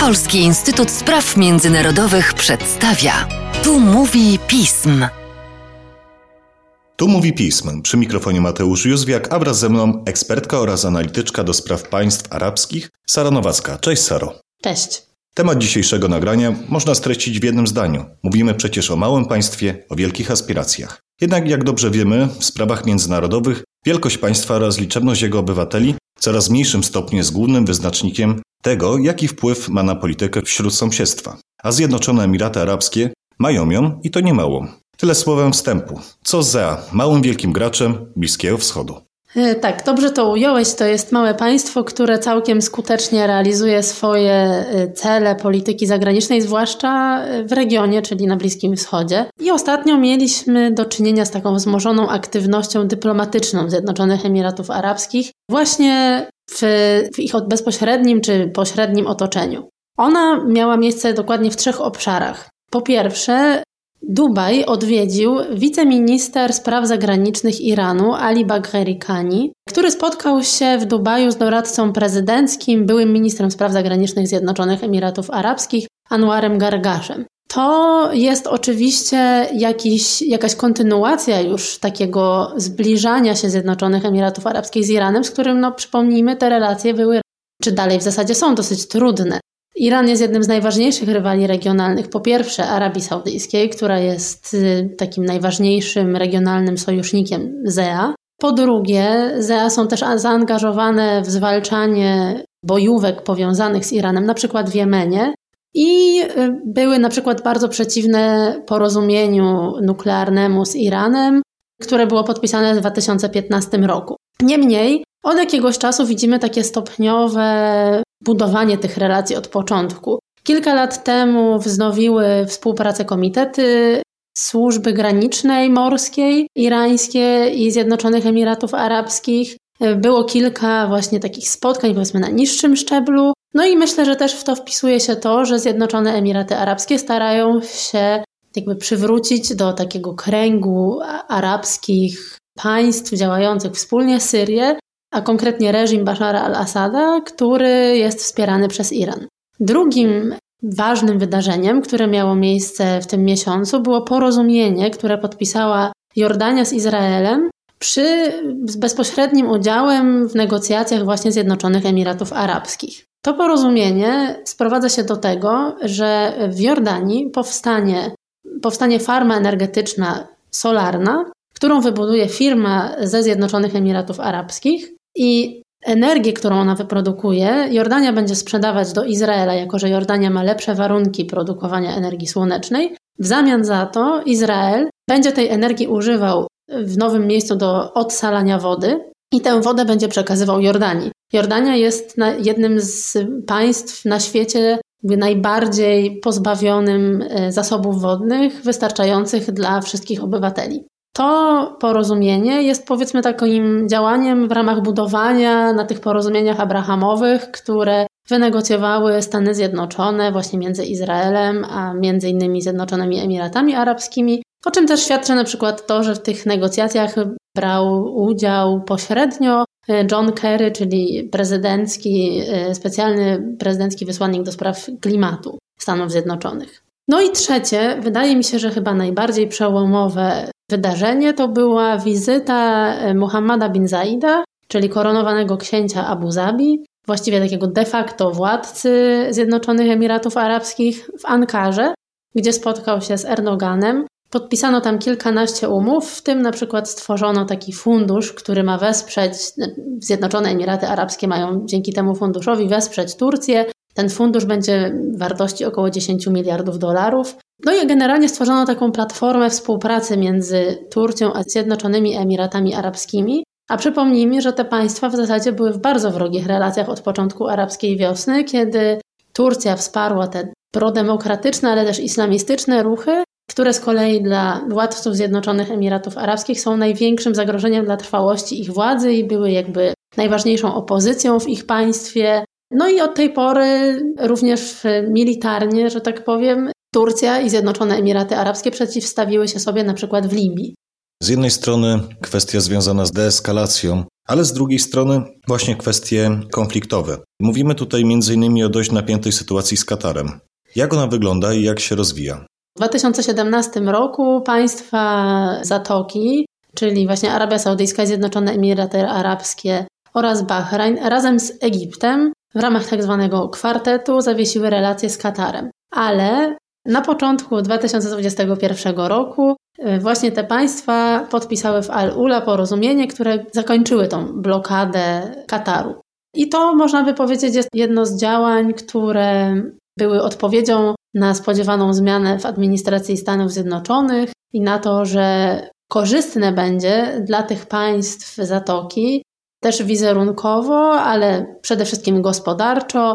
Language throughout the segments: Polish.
Polski Instytut Spraw Międzynarodowych przedstawia. Tu mówi pism. Tu mówi pism. Przy mikrofonie Mateusz Józwiak, a wraz ze mną ekspertka oraz analityczka do spraw państw arabskich Sara Nowacka. Cześć Saro. Cześć. Temat dzisiejszego nagrania można streścić w jednym zdaniu. Mówimy przecież o małym państwie, o wielkich aspiracjach. Jednak jak dobrze wiemy, w sprawach międzynarodowych wielkość państwa oraz liczebność jego obywateli coraz mniejszym stopniu jest głównym wyznacznikiem tego, jaki wpływ ma na politykę wśród sąsiedztwa. A Zjednoczone Emiraty Arabskie mają ją i to nie mało. Tyle słowem wstępu. Co za małym wielkim graczem Bliskiego Wschodu. E, tak, dobrze to ująłeś. To jest małe państwo, które całkiem skutecznie realizuje swoje e, cele polityki zagranicznej, zwłaszcza e, w regionie, czyli na Bliskim Wschodzie. I ostatnio mieliśmy do czynienia z taką wzmożoną aktywnością dyplomatyczną Zjednoczonych Emiratów Arabskich, właśnie w, w ich bezpośrednim czy pośrednim otoczeniu. Ona miała miejsce dokładnie w trzech obszarach. Po pierwsze, Dubaj odwiedził wiceminister spraw zagranicznych Iranu Ali Bagheri Khani, który spotkał się w Dubaju z doradcą prezydenckim, byłym ministrem spraw zagranicznych Zjednoczonych Emiratów Arabskich Anwarem Gargaszem. To jest oczywiście jakiś, jakaś kontynuacja już takiego zbliżania się Zjednoczonych Emiratów Arabskich z Iranem, z którym, no przypomnijmy, te relacje były, czy dalej w zasadzie są dosyć trudne. Iran jest jednym z najważniejszych rywali regionalnych. Po pierwsze, Arabii Saudyjskiej, która jest y, takim najważniejszym regionalnym sojusznikiem ZEA. Po drugie, ZEA są też zaangażowane w zwalczanie bojówek powiązanych z Iranem, na przykład w Jemenie. I y, były na przykład bardzo przeciwne porozumieniu nuklearnemu z Iranem, które było podpisane w 2015 roku. Niemniej, od jakiegoś czasu widzimy takie stopniowe budowanie tych relacji od początku. Kilka lat temu wznowiły współpracę komitety służby granicznej morskiej irańskie i Zjednoczonych Emiratów Arabskich. Było kilka właśnie takich spotkań, powiedzmy na niższym szczeblu. No i myślę, że też w to wpisuje się to, że Zjednoczone Emiraty Arabskie starają się jakby przywrócić do takiego kręgu arabskich państw działających wspólnie Syrię, a konkretnie reżim Bashara al-Assada, który jest wspierany przez Iran. Drugim ważnym wydarzeniem, które miało miejsce w tym miesiącu, było porozumienie, które podpisała Jordania z Izraelem przy z bezpośrednim udziałem w negocjacjach właśnie Zjednoczonych Emiratów Arabskich. To porozumienie sprowadza się do tego, że w Jordanii powstanie, powstanie farma energetyczna solarna, którą wybuduje firma ze Zjednoczonych Emiratów Arabskich i energię, którą ona wyprodukuje, Jordania będzie sprzedawać do Izraela, jako że Jordania ma lepsze warunki produkowania energii słonecznej. W zamian za to Izrael będzie tej energii używał w nowym miejscu do odsalania wody i tę wodę będzie przekazywał Jordanii. Jordania jest jednym z państw na świecie najbardziej pozbawionym e, zasobów wodnych, wystarczających dla wszystkich obywateli. To porozumienie jest powiedzmy takim działaniem w ramach budowania na tych porozumieniach abrahamowych, które wynegocjowały Stany Zjednoczone właśnie między Izraelem a między innymi Zjednoczonymi Emiratami Arabskimi, o czym też świadczy na przykład to, że w tych negocjacjach brał udział pośrednio e, John Kerry, czyli prezydencki, e, specjalny prezydencki wysłannik do spraw klimatu Stanów Zjednoczonych. No i trzecie, wydaje mi się, że chyba najbardziej przełomowe wydarzenie to była wizyta e, Muhammada bin Zaida, czyli koronowanego księcia Abu Zabi, właściwie takiego de facto władcy Zjednoczonych Emiratów Arabskich w Ankarze, gdzie spotkał się z Erdoganem. Podpisano tam kilkanaście umów, w tym na przykład stworzono taki fundusz, który ma wesprzeć, Zjednoczone Emiraty Arabskie mają dzięki temu funduszowi wesprzeć Turcję. Ten fundusz będzie wartości około 10 miliardów dolarów. No i generalnie stworzono taką platformę współpracy między Turcją a Zjednoczonymi Emiratami Arabskimi. A przypomnijmy, że te państwa w zasadzie były w bardzo wrogich relacjach od początku arabskiej wiosny, kiedy Turcja wsparła te prodemokratyczne, ale też islamistyczne ruchy, które z kolei dla władców Zjednoczonych Emiratów Arabskich są największym zagrożeniem dla trwałości ich władzy i były jakby najważniejszą opozycją w ich państwie. No i od tej pory również militarnie, że tak powiem, Turcja i Zjednoczone Emiraty Arabskie przeciwstawiły się sobie na przykład w Libii. Z jednej strony kwestia związana z deeskalacją ale z drugiej strony właśnie kwestie konfliktowe. Mówimy tutaj m.in. o dość napiętej sytuacji z Katarem. Jak ona wygląda i jak się rozwija? W 2017 roku państwa Zatoki, czyli właśnie Arabia Saudyjska, Zjednoczone Emiraty Arabskie oraz Bahrain razem z Egiptem w ramach tak zwanego kwartetu zawiesiły relacje z Katarem. Ale na początku 2021 roku e, właśnie te państwa podpisały w Al-Ula porozumienie, które zakończyły tą blokadę Kataru. I to można by powiedzieć jest jedno z działań, które były odpowiedzią na spodziewaną zmianę w administracji Stanów Zjednoczonych i na to, że korzystne będzie dla tych państw Zatoki też wizerunkowo, ale przede wszystkim gospodarczo,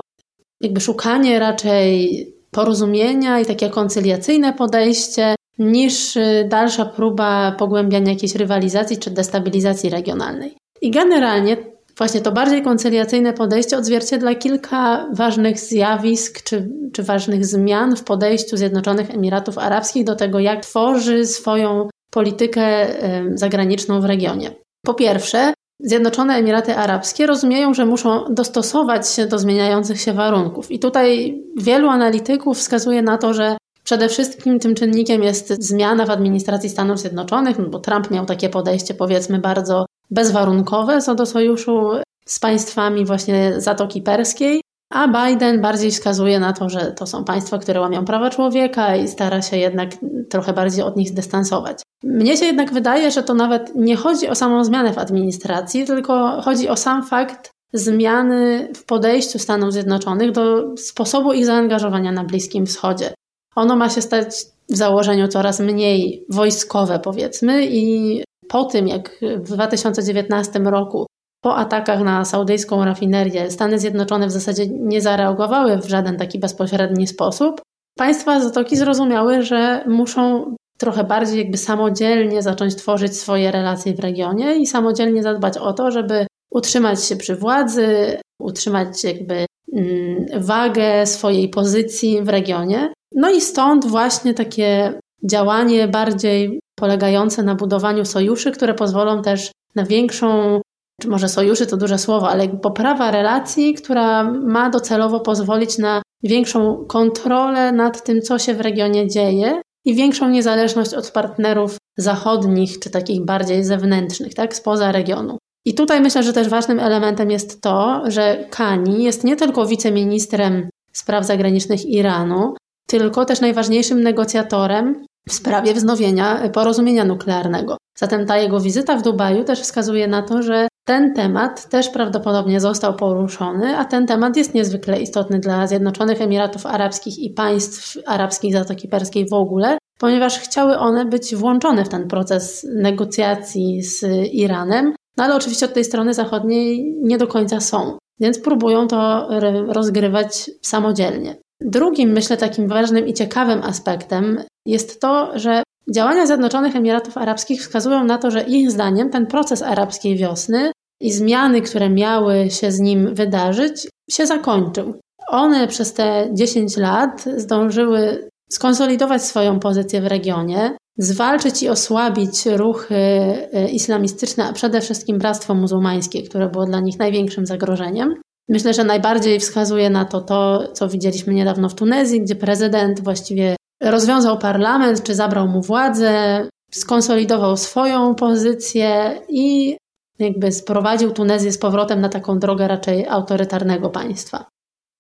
jakby szukanie raczej porozumienia i takie koncyliacyjne podejście, niż y, dalsza próba pogłębiania jakiejś rywalizacji czy destabilizacji regionalnej. I generalnie właśnie to bardziej koncyliacyjne podejście odzwierciedla kilka ważnych zjawisk czy, czy ważnych zmian w podejściu Zjednoczonych Emiratów Arabskich do tego, jak tworzy swoją politykę zagraniczną w regionie. Po pierwsze, Zjednoczone Emiraty Arabskie rozumieją, że muszą dostosować się do zmieniających się warunków. I tutaj wielu analityków wskazuje na to, że przede wszystkim tym czynnikiem jest zmiana w administracji Stanów Zjednoczonych, no bo Trump miał takie podejście, powiedzmy, bardzo bezwarunkowe co do sojuszu z państwami właśnie Zatoki Perskiej. A Biden bardziej wskazuje na to, że to są państwa, które łamią prawa człowieka i stara się jednak trochę bardziej od nich zdystansować. Mnie się jednak wydaje, że to nawet nie chodzi o samą zmianę w administracji, tylko chodzi o sam fakt zmiany w podejściu Stanów Zjednoczonych do sposobu ich zaangażowania na Bliskim Wschodzie. Ono ma się stać w założeniu coraz mniej wojskowe, powiedzmy, i po tym, jak w 2019 roku po atakach na saudyjską rafinerię Stany Zjednoczone w zasadzie nie zareagowały w żaden taki bezpośredni sposób, państwa Zatoki zrozumiały, że muszą trochę bardziej jakby samodzielnie zacząć tworzyć swoje relacje w regionie i samodzielnie zadbać o to, żeby utrzymać się przy władzy, utrzymać jakby mm, wagę swojej pozycji w regionie. No i stąd właśnie takie działanie bardziej polegające na budowaniu sojuszy, które pozwolą też na większą czy może sojuszy to duże słowo, ale poprawa relacji, która ma docelowo pozwolić na większą kontrolę nad tym, co się w regionie dzieje i większą niezależność od partnerów zachodnich, czy takich bardziej zewnętrznych, tak, spoza regionu. I tutaj myślę, że też ważnym elementem jest to, że Kani jest nie tylko wiceministrem spraw zagranicznych Iranu, tylko też najważniejszym negocjatorem w sprawie wznowienia porozumienia nuklearnego. Zatem ta jego wizyta w Dubaju też wskazuje na to, że ten temat też prawdopodobnie został poruszony, a ten temat jest niezwykle istotny dla Zjednoczonych Emiratów Arabskich i państw arabskich Zatoki Perskiej w ogóle, ponieważ chciały one być włączone w ten proces negocjacji z Iranem, no ale oczywiście od tej strony zachodniej nie do końca są, więc próbują to rozgrywać samodzielnie. Drugim, myślę, takim ważnym i ciekawym aspektem jest to, że działania Zjednoczonych Emiratów Arabskich wskazują na to, że ich zdaniem ten proces arabskiej wiosny i zmiany, które miały się z nim wydarzyć, się zakończył. One przez te 10 lat zdążyły skonsolidować swoją pozycję w regionie, zwalczyć i osłabić ruchy e, islamistyczne, a przede wszystkim Bractwo Muzułmańskie, które było dla nich największym zagrożeniem. Myślę, że najbardziej wskazuje na to to, co widzieliśmy niedawno w Tunezji, gdzie prezydent właściwie rozwiązał parlament, czy zabrał mu władzę, skonsolidował swoją pozycję i jakby sprowadził Tunezję z powrotem na taką drogę raczej autorytarnego państwa.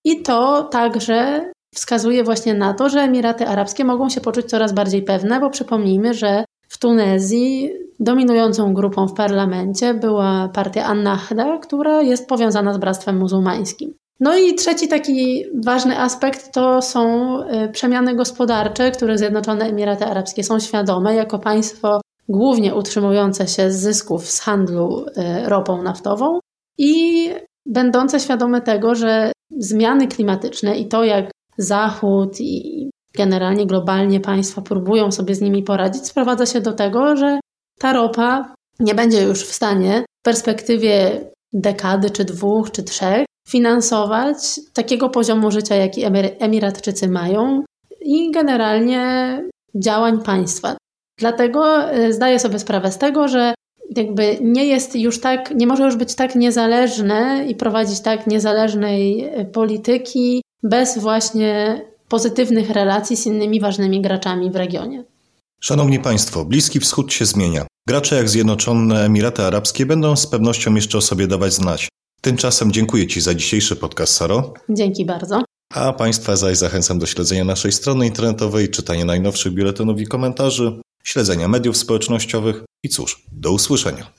I to także wskazuje właśnie na to, że Emiraty Arabskie mogą się poczuć coraz bardziej pewne, bo przypomnijmy, że w Tunezji dominującą grupą w parlamencie była partia An-Nahda, która jest powiązana z Bractwem Muzułmańskim. No i trzeci taki ważny aspekt to są y, przemiany gospodarcze, które Zjednoczone Emiraty Arabskie są świadome jako państwo głównie utrzymujące się z zysków z handlu y, ropą naftową i będące świadome tego, że zmiany klimatyczne i to, jak Zachód i generalnie globalnie państwa próbują sobie z nimi poradzić, sprowadza się do tego, że ta ropa nie będzie już w stanie w perspektywie dekady, czy dwóch, czy trzech finansować takiego poziomu życia, jaki Emiratczycy mają i generalnie działań państwa. Dlatego e, zdaję sobie sprawę z tego, że jakby nie jest już tak, nie może już być tak niezależne i prowadzić tak niezależnej e, polityki bez właśnie pozytywnych relacji z innymi ważnymi graczami w regionie. Szanowni Państwo, Bliski Wschód się zmienia. Gracze jak Zjednoczone Emiraty Arabskie będą z pewnością jeszcze o sobie dawać znać. Tymczasem dziękuję Ci za dzisiejszy podcast, Saro. Dzięki bardzo. A Państwa zaś zachęcam do śledzenia naszej strony internetowej, czytania najnowszych biuletynów i komentarzy, śledzenia mediów społecznościowych i cóż, do usłyszenia.